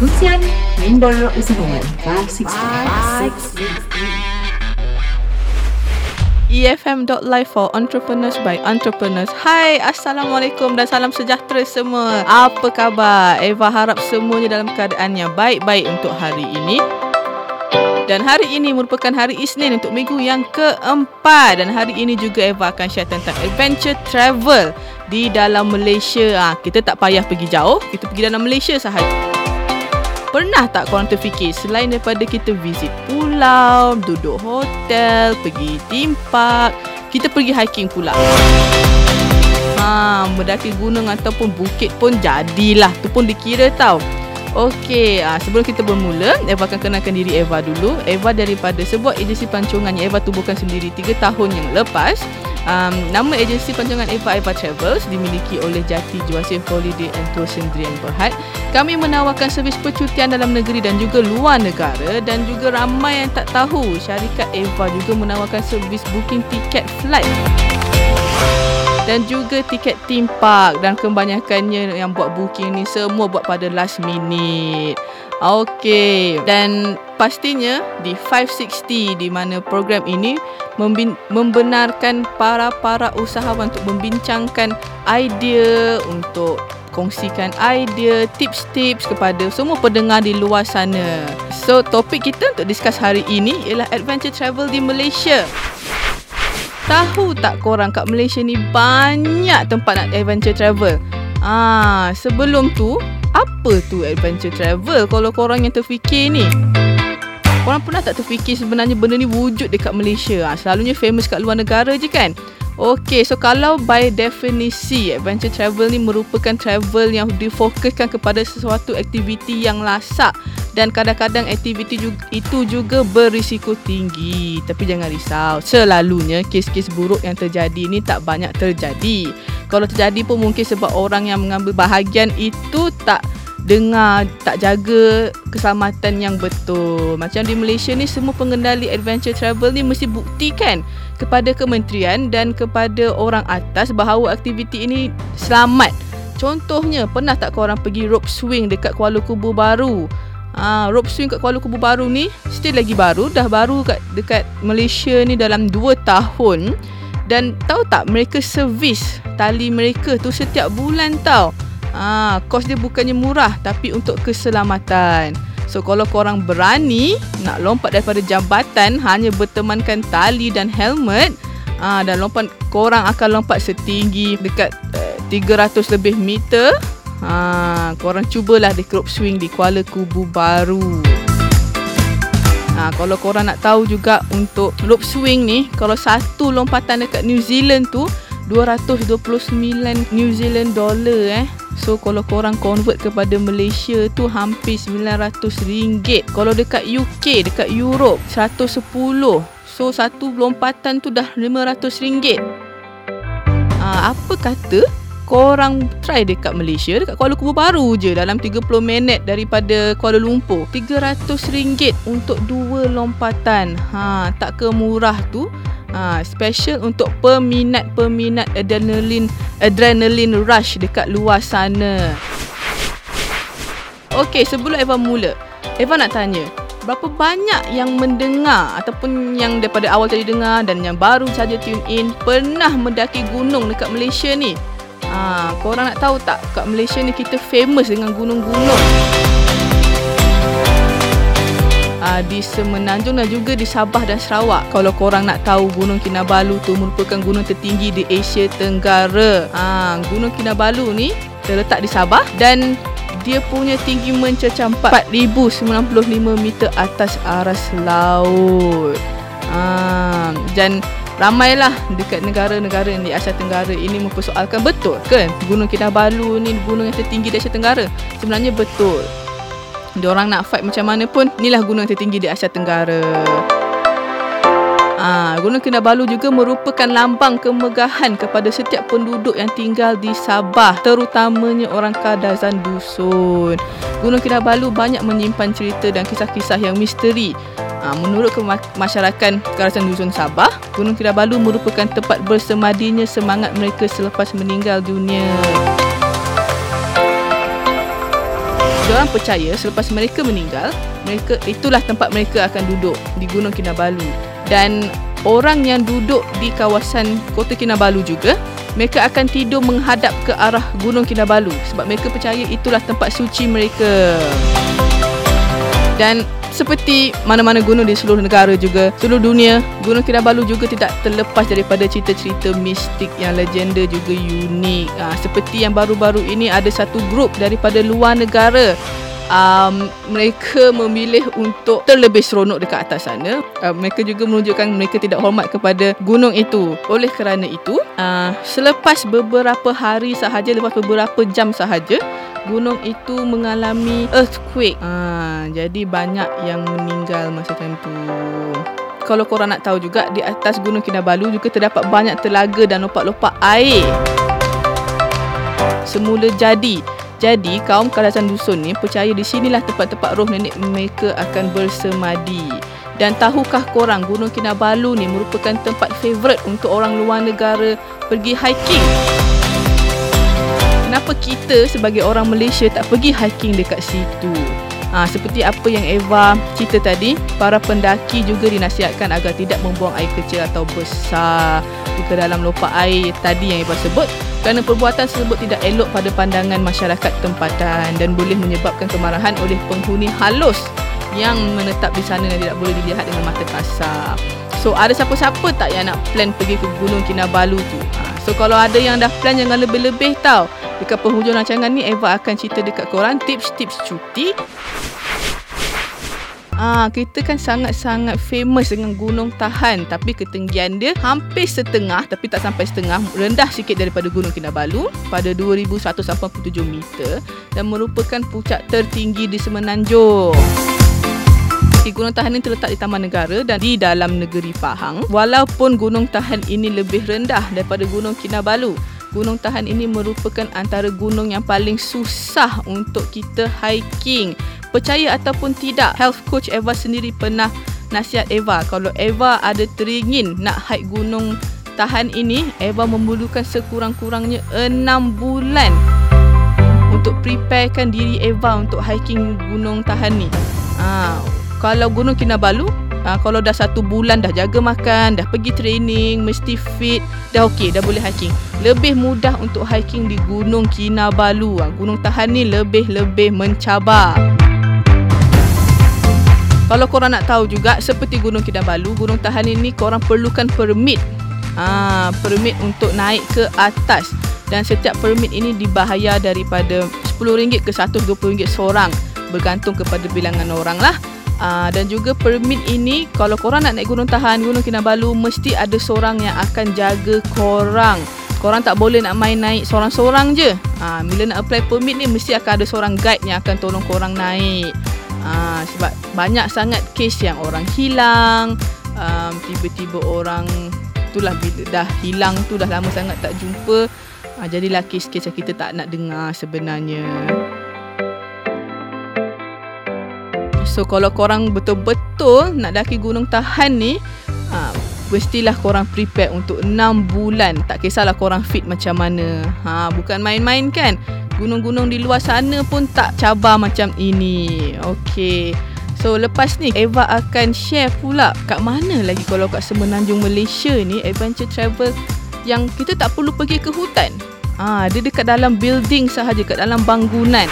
Perkongsian Member Usahawan 560 EFM.live for entrepreneurs by entrepreneurs. Hai, Assalamualaikum dan salam sejahtera semua. Apa khabar? Eva harap semuanya dalam keadaan yang baik-baik untuk hari ini. Dan hari ini merupakan hari Isnin untuk minggu yang keempat. Dan hari ini juga Eva akan share tentang adventure travel di dalam Malaysia. Ha, kita tak payah pergi jauh, kita pergi dalam Malaysia sahaja. Pernah tak korang terfikir selain daripada kita visit pulau, duduk hotel, pergi theme park, kita pergi hiking pula. Ha, mendaki gunung ataupun bukit pun jadilah. Tu pun dikira tau. Okey, uh, sebelum kita bermula, Eva akan kenalkan diri Eva dulu. Eva daripada sebuah agensi pancongan yang Eva tubuhkan sendiri 3 tahun yang lepas. Um, nama agensi pancongan Eva Eva Travels dimiliki oleh Jati Juasim Holiday and Tour Sendirian Berhad. Kami menawarkan servis percutian dalam negeri dan juga luar negara dan juga ramai yang tak tahu syarikat Eva juga menawarkan servis booking tiket flight dan juga tiket theme park dan kebanyakannya yang buat booking ni semua buat pada last minute. Okey, dan pastinya di 560 di mana program ini membenarkan para-para usahawan untuk membincangkan idea untuk kongsikan idea, tips-tips kepada semua pendengar di luar sana. So, topik kita untuk discuss hari ini ialah adventure travel di Malaysia. Tahu tak korang kat Malaysia ni banyak tempat nak adventure travel. Ah, sebelum tu, apa tu adventure travel kalau korang yang terfikir ni? Korang pernah tak terfikir sebenarnya benda ni wujud dekat Malaysia? Ah, selalunya famous kat luar negara je kan? Okey, so kalau by definisi adventure travel ni merupakan travel yang difokuskan kepada sesuatu aktiviti yang lasak dan kadang-kadang aktiviti itu juga berisiko tinggi. Tapi jangan risau, selalunya kes-kes buruk yang terjadi ni tak banyak terjadi. Kalau terjadi pun mungkin sebab orang yang mengambil bahagian itu tak dengar tak jaga keselamatan yang betul. Macam di Malaysia ni semua pengendali adventure travel ni mesti buktikan kepada kementerian dan kepada orang atas bahawa aktiviti ini selamat. Contohnya, pernah tak korang pergi rope swing dekat Kuala Kubu Baru? Ha, rope swing kat Kuala Kubu Baru ni still lagi baru, dah baru kat dekat Malaysia ni dalam 2 tahun. Dan tahu tak mereka servis tali mereka tu setiap bulan tau. Ha, kos dia bukannya murah tapi untuk keselamatan. So kalau korang berani nak lompat daripada jambatan hanya bertemankan tali dan helmet uh, dan lompat korang akan lompat setinggi dekat uh, eh, 300 lebih meter. Ha, korang cubalah di crop swing di Kuala Kubu Baru. Ha, kalau korang nak tahu juga untuk rope swing ni, kalau satu lompatan dekat New Zealand tu 229 New Zealand dollar eh. So kalau korang convert kepada Malaysia tu hampir 900 ringgit. Kalau dekat UK, dekat Europe 110. So satu lompatan tu dah 500 ringgit. Ha, apa kata korang try dekat Malaysia dekat Kuala Lumpur baru je dalam 30 minit daripada Kuala Lumpur 300 ringgit untuk dua lompatan ha tak ke murah tu Ha, special untuk peminat-peminat adrenaline adrenaline rush dekat luar sana. Okey, sebelum Eva mula, Eva nak tanya, berapa banyak yang mendengar ataupun yang daripada awal tadi dengar dan yang baru saja tune in pernah mendaki gunung dekat Malaysia ni? Ha, korang nak tahu tak kat Malaysia ni kita famous dengan gunung-gunung uh, di Semenanjung dan juga di Sabah dan Sarawak. Kalau korang nak tahu Gunung Kinabalu tu merupakan gunung tertinggi di Asia Tenggara. Uh, gunung Kinabalu ni terletak di Sabah dan dia punya tinggi mencecah 4095 meter atas aras laut. Uh, dan ramailah dekat negara-negara di Asia Tenggara ini mempersoalkan betul ke Gunung Kinabalu ni gunung yang tertinggi di Asia Tenggara? Sebenarnya betul. Diorang nak fight macam mana pun Inilah gunung tertinggi di Asia Tenggara Ah, Gunung Kinabalu juga merupakan lambang kemegahan kepada setiap penduduk yang tinggal di Sabah, terutamanya orang Kadazan Dusun. Gunung Kinabalu banyak menyimpan cerita dan kisah-kisah yang misteri. Ah, menurut masyarakat Kadazan Dusun Sabah, Gunung Kinabalu merupakan tempat bersemadinya semangat mereka selepas meninggal dunia. Diorang percaya selepas mereka meninggal, mereka itulah tempat mereka akan duduk di Gunung Kinabalu. Dan orang yang duduk di kawasan Kota Kinabalu juga, mereka akan tidur menghadap ke arah Gunung Kinabalu sebab mereka percaya itulah tempat suci mereka. Dan seperti mana-mana gunung di seluruh negara juga seluruh dunia Gunung Kinabalu juga tidak terlepas daripada cerita-cerita mistik yang legenda juga unik. Ha, seperti yang baru-baru ini ada satu grup daripada luar negara um, mereka memilih untuk terlebih seronok dekat atas sana. Uh, mereka juga menunjukkan mereka tidak hormat kepada gunung itu. Oleh kerana itu uh, selepas beberapa hari sahaja lepas beberapa jam sahaja gunung itu mengalami earthquake. Ha, jadi banyak yang meninggal masa time tu. Kalau korang nak tahu juga, di atas Gunung Kinabalu juga terdapat banyak telaga dan lopak-lopak air. Semula jadi. Jadi, kaum kalasan dusun ni percaya di sinilah tempat-tempat roh nenek mereka akan bersemadi. Dan tahukah korang Gunung Kinabalu ni merupakan tempat favourite untuk orang luar negara pergi hiking? Kenapa kita sebagai orang Malaysia tak pergi hiking dekat situ? Ha, seperti apa yang Eva cerita tadi, para pendaki juga dinasihatkan agar tidak membuang air kecil atau besar ke dalam lopak air tadi yang Eva sebut kerana perbuatan tersebut tidak elok pada pandangan masyarakat tempatan dan boleh menyebabkan kemarahan oleh penghuni halus yang menetap di sana dan tidak boleh dilihat dengan mata kasar. So ada siapa-siapa tak yang nak plan pergi ke Gunung Kinabalu tu? Ha, so kalau ada yang dah plan jangan lebih-lebih tau. Dekat penghujung rancangan ni Eva akan cerita dekat korang tips-tips cuti. Ah, kita kan sangat-sangat famous dengan Gunung Tahan tapi ketinggian dia hampir setengah tapi tak sampai setengah rendah sikit daripada Gunung Kinabalu pada 2187 meter dan merupakan puncak tertinggi di Semenanjung. Gunung Tahan ini terletak di Taman Negara dan di dalam negeri Pahang. Walaupun Gunung Tahan ini lebih rendah daripada Gunung Kinabalu, Gunung Tahan ini merupakan antara gunung yang paling susah untuk kita hiking. Percaya ataupun tidak, health coach Eva sendiri pernah nasihat Eva kalau Eva ada teringin nak hike Gunung Tahan ini, Eva memerlukan sekurang-kurangnya 6 bulan untuk preparekan diri Eva untuk hiking Gunung Tahan ni. Ha, kalau Gunung Kinabalu, ha, kalau dah satu bulan dah jaga makan, dah pergi training, mesti fit, dah okey, dah boleh hiking. Lebih mudah untuk hiking di Gunung Kinabalu. Ha, Gunung Tahan ni lebih-lebih mencabar. Kalau korang nak tahu juga seperti Gunung Kinabalu, Gunung Tahan ini korang perlukan permit. Ha, permit untuk naik ke atas. Dan setiap permit ini dibayar daripada RM10 ke RM120 seorang. Bergantung kepada bilangan orang lah. Uh, dan juga permit ini kalau korang nak naik Gunung Tahan, Gunung Kinabalu mesti ada seorang yang akan jaga korang. Korang tak boleh nak main naik seorang-seorang je. Uh, bila nak apply permit ni mesti akan ada seorang guide yang akan tolong korang naik. Uh, sebab banyak sangat case yang orang hilang, um, tiba-tiba orang itulah dah hilang tu dah lama sangat tak jumpa. Uh, jadilah case-case yang kita tak nak dengar sebenarnya. So kalau korang betul-betul nak daki Gunung Tahan ni ha, Mestilah korang prepare untuk 6 bulan. Tak kisahlah korang fit macam mana. Ha, Bukan main-main kan? Gunung-gunung di luar sana pun tak cabar macam ini. Okay So lepas ni Eva akan share pula Kat mana lagi kalau kat Semenanjung Malaysia ni Adventure travel Yang kita tak perlu pergi ke hutan. Ah, dia dekat dalam building sahaja, kat dalam bangunan.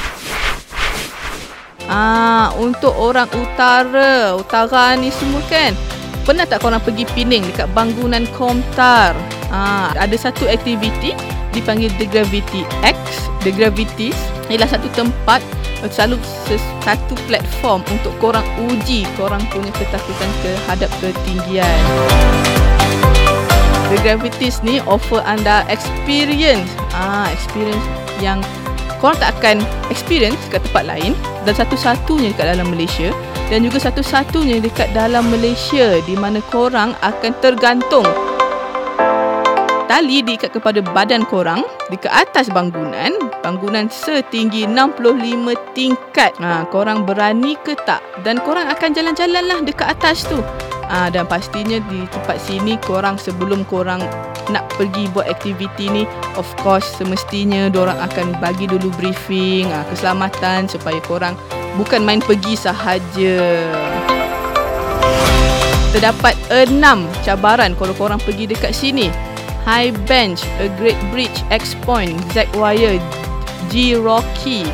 Ah, untuk orang utara, utara ni semua kan. Pernah tak korang pergi Pening dekat bangunan Komtar? Ah, ada satu aktiviti dipanggil The Gravity X. The Gravities ialah satu tempat selalu satu platform untuk korang uji korang punya ketakutan terhadap ketinggian. The Gravities ni offer anda experience. Ah, experience yang korang tak akan experience kat tempat lain dan satu-satunya dekat dalam Malaysia dan juga satu-satunya dekat dalam Malaysia di mana korang akan tergantung. Tali diikat kepada badan korang ke atas bangunan bangunan setinggi 65 tingkat. Ha, korang berani ke tak? Dan korang akan jalan-jalan lah dekat atas tu. Ha, dan pastinya di tempat sini korang sebelum korang nak pergi buat aktiviti ni of course semestinya orang akan bagi dulu briefing uh, keselamatan supaya korang bukan main pergi sahaja terdapat enam cabaran kalau korang pergi dekat sini High Bench, A Great Bridge, X Point, Zack Wire, G Rocky,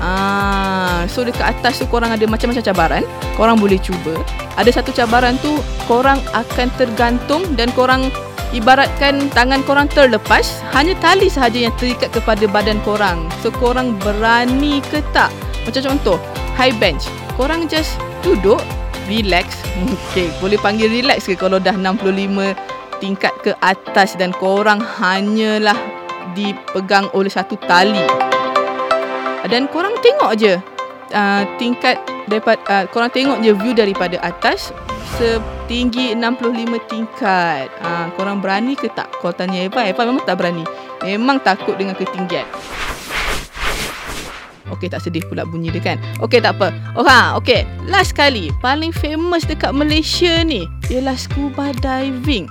Ah, so dekat atas tu korang ada macam-macam cabaran. Korang boleh cuba. Ada satu cabaran tu korang akan tergantung dan korang ibaratkan tangan korang terlepas, hanya tali sahaja yang terikat kepada badan korang. So korang berani ke tak? Macam contoh, high bench. Korang just duduk, relax. Okay, boleh panggil relax ke kalau dah 65 tingkat ke atas dan korang hanyalah dipegang oleh satu tali dan korang tengok je uh, tingkat daripada uh, korang tengok je view daripada atas setinggi 65 tingkat. Uh, korang berani ke tak? Kau tanya Eva, Eva memang tak berani. Memang takut dengan ketinggian. Okey tak sedih pula bunyi dia kan. Okey tak apa. Oh ha, okey. Last kali paling famous dekat Malaysia ni ialah scuba diving.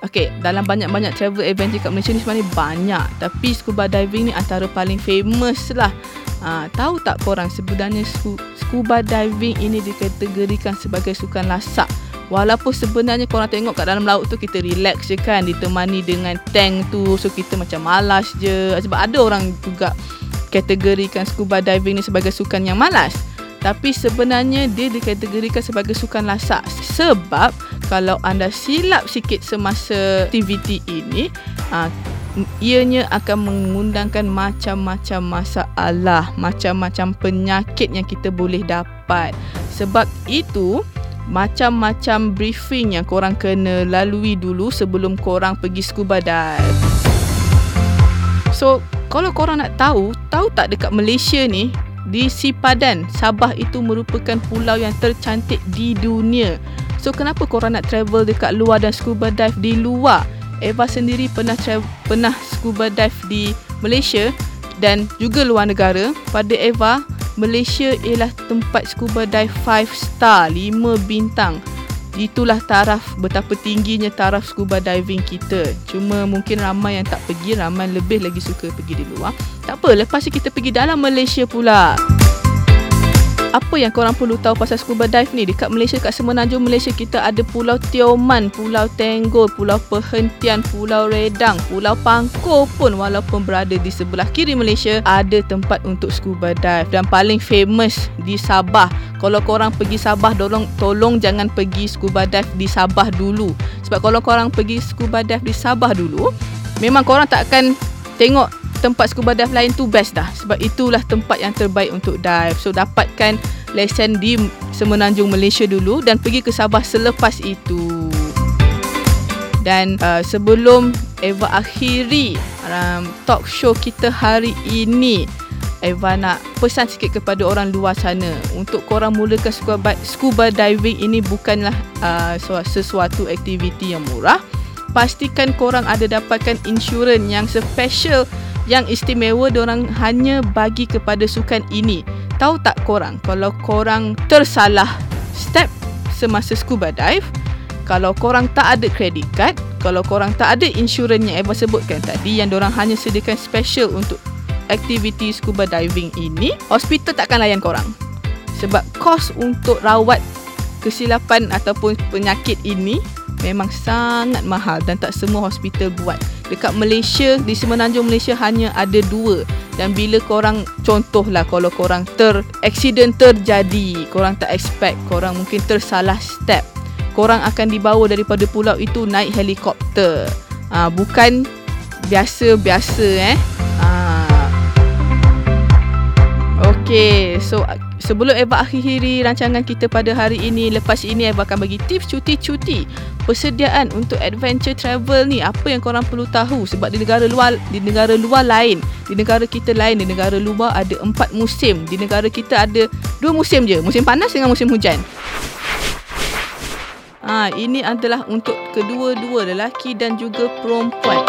Okay, dalam banyak-banyak travel adventure kat Malaysia ni sebenarnya banyak. Tapi scuba diving ni antara paling famous lah. Ha, tahu tak korang sebenarnya scuba diving ini dikategorikan sebagai sukan lasak. Walaupun sebenarnya korang tengok kat dalam laut tu kita relax je kan ditemani dengan tank tu so kita macam malas je sebab ada orang juga kategorikan scuba diving ni sebagai sukan yang malas. Tapi sebenarnya dia dikategorikan sebagai sukan lasak sebab kalau anda silap sikit semasa aktiviti ini, uh, ianya akan mengundangkan macam-macam masalah, macam-macam penyakit yang kita boleh dapat. Sebab itu, macam-macam briefing yang korang kena lalui dulu sebelum korang pergi scuba dive. So, kalau korang nak tahu, tahu tak dekat Malaysia ni, di Sipadan, Sabah itu merupakan pulau yang tercantik di dunia. So, kenapa korang nak travel dekat luar dan scuba dive di luar? Eva sendiri pernah travel, pernah scuba dive di Malaysia dan juga luar negara. Pada Eva, Malaysia ialah tempat scuba dive 5 star, 5 bintang. Itulah taraf betapa tingginya taraf scuba diving kita. Cuma mungkin ramai yang tak pergi, ramai lebih lagi suka pergi di luar. Tak apa, lepas kita pergi dalam Malaysia pula apa yang korang perlu tahu pasal scuba dive ni dekat Malaysia kat semenanjung Malaysia kita ada Pulau Tioman, Pulau Tenggol, Pulau Perhentian, Pulau Redang, Pulau Pangkor pun walaupun berada di sebelah kiri Malaysia ada tempat untuk scuba dive dan paling famous di Sabah. Kalau korang pergi Sabah tolong tolong jangan pergi scuba dive di Sabah dulu. Sebab kalau korang pergi scuba dive di Sabah dulu memang korang tak akan tengok tempat scuba dive lain tu best dah. Sebab itulah tempat yang terbaik untuk dive. So dapatkan lesen di semenanjung Malaysia dulu dan pergi ke Sabah selepas itu. Dan uh, sebelum Eva akhiri um, talk show kita hari ini Eva nak pesan sikit kepada orang luar sana. Untuk korang mulakan scuba, scuba diving ini bukanlah uh, sesuatu aktiviti yang murah. Pastikan korang ada dapatkan insurans yang special yang istimewa orang hanya bagi kepada sukan ini. Tahu tak korang kalau korang tersalah step semasa scuba dive, kalau korang tak ada credit card, kalau korang tak ada insurans yang Eva sebutkan tadi yang orang hanya sediakan special untuk aktiviti scuba diving ini, hospital takkan layan korang. Sebab kos untuk rawat kesilapan ataupun penyakit ini memang sangat mahal dan tak semua hospital buat. Dekat Malaysia, di semenanjung Malaysia hanya ada dua. Dan bila korang, contohlah kalau korang ter, accident terjadi, korang tak expect, korang mungkin tersalah step. Korang akan dibawa daripada pulau itu naik helikopter. Ha, bukan biasa-biasa eh. Ha. Okay, so sebelum Eva akhiri rancangan kita pada hari ini lepas ini Eva akan bagi tips cuti-cuti persediaan untuk adventure travel ni. Apa yang korang perlu tahu? Sebab di negara luar di negara luar lain di negara kita lain di negara luar ada empat musim. Di negara kita ada dua musim je musim panas dengan musim hujan. Ha, ini adalah untuk kedua-dua lelaki dan juga perempuan.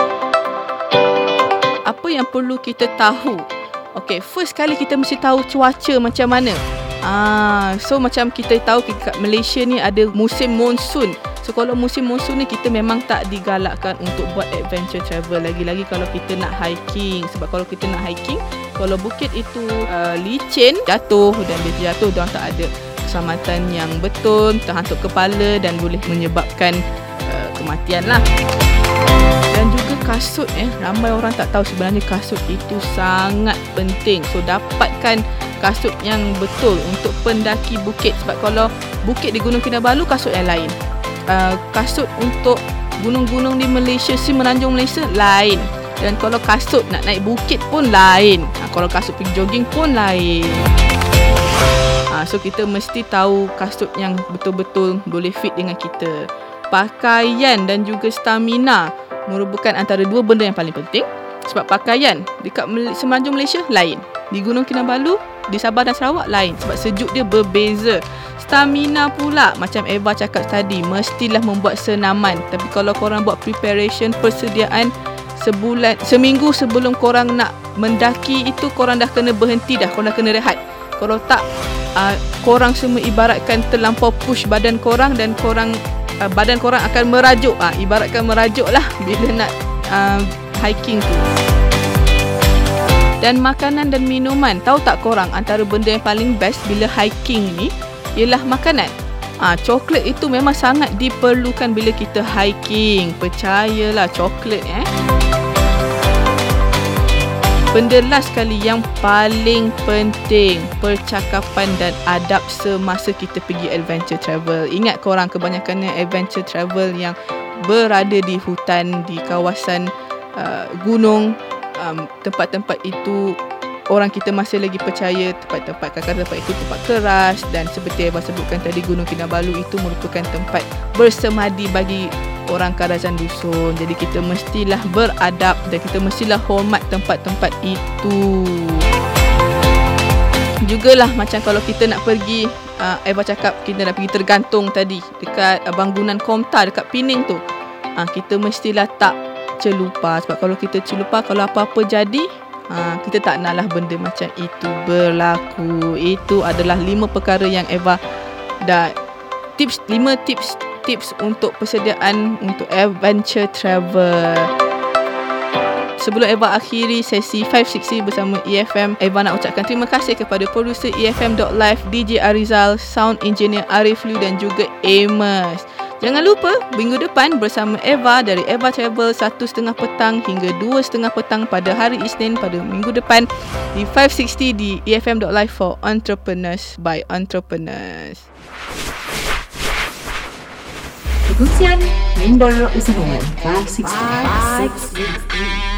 Apa yang perlu kita tahu Okay, first kali kita mesti tahu cuaca macam mana. Ah, so macam kita tahu kat Malaysia ni ada musim monsun So kalau musim monsun ni kita memang tak digalakkan untuk buat adventure travel lagi-lagi kalau kita nak hiking sebab kalau kita nak hiking kalau bukit itu uh, licin jatuh dan dia jatuh dan tak ada keselamatan yang betul terhantuk kepala dan boleh menyebabkan kematian lah. Dan juga kasut eh. Ramai orang tak tahu sebenarnya kasut itu sangat penting. So dapatkan kasut yang betul untuk pendaki bukit. Sebab kalau bukit di Gunung Kinabalu kasut yang lain. Uh, kasut untuk gunung-gunung di Malaysia si Semenanjung Malaysia lain. Dan kalau kasut nak naik bukit pun lain. Ha, kalau kasut pergi jogging pun lain. Ha, so kita mesti tahu kasut yang betul-betul boleh fit dengan kita pakaian dan juga stamina merupakan antara dua benda yang paling penting. Sebab pakaian dekat Semenanjung Malaysia lain. Di Gunung Kinabalu di Sabah dan Sarawak lain. Sebab sejuk dia berbeza. Stamina pula macam Eva cakap tadi mestilah membuat senaman. Tapi kalau korang buat preparation persediaan sebulan seminggu sebelum korang nak mendaki itu korang dah kena berhenti dah. Korang dah kena rehat. Kalau tak uh, korang semua ibaratkan terlampau push badan korang dan korang uh, badan korang akan merajuk uh, ibaratkan merajuk lah bila nak uh, hiking tu dan makanan dan minuman tahu tak korang antara benda yang paling best bila hiking ni ialah makanan. Ah, ha, coklat itu memang sangat diperlukan bila kita hiking. Percayalah coklat eh. Benda last sekali yang paling penting Percakapan dan adab semasa kita pergi adventure travel. Ingat korang kebanyakannya adventure travel yang berada di hutan Di kawasan uh, gunung. Um, Tempat-tempat itu orang kita masih lagi percaya tempat-tempat kakak tempat itu tempat keras dan seperti yang sebutkan tadi Gunung Kinabalu itu merupakan tempat bersemadi bagi orang kerajaan dusun. Jadi kita mestilah beradab dan kita mestilah hormat tempat-tempat itu. Jugalah macam kalau kita nak pergi uh, Eva cakap kita nak pergi tergantung tadi dekat uh, bangunan Komta dekat Pining tu. Uh, kita mestilah tak celupa sebab kalau kita celupa kalau apa-apa jadi ha, kita tak naklah benda macam itu berlaku itu adalah lima perkara yang Eva dah tips lima tips tips untuk persediaan untuk adventure travel Sebelum Eva akhiri sesi 560 bersama EFM, Eva nak ucapkan terima kasih kepada producer EFM.live, DJ Arizal, sound engineer Arif Liu dan juga Amos. Jangan lupa minggu depan bersama Eva dari Eva Travel 1.30 petang hingga 2.30 petang pada hari Isnin pada minggu depan di 560 di EFM.live for entrepreneurs by entrepreneurs. Kekongsian Member Usahawan 560. 560.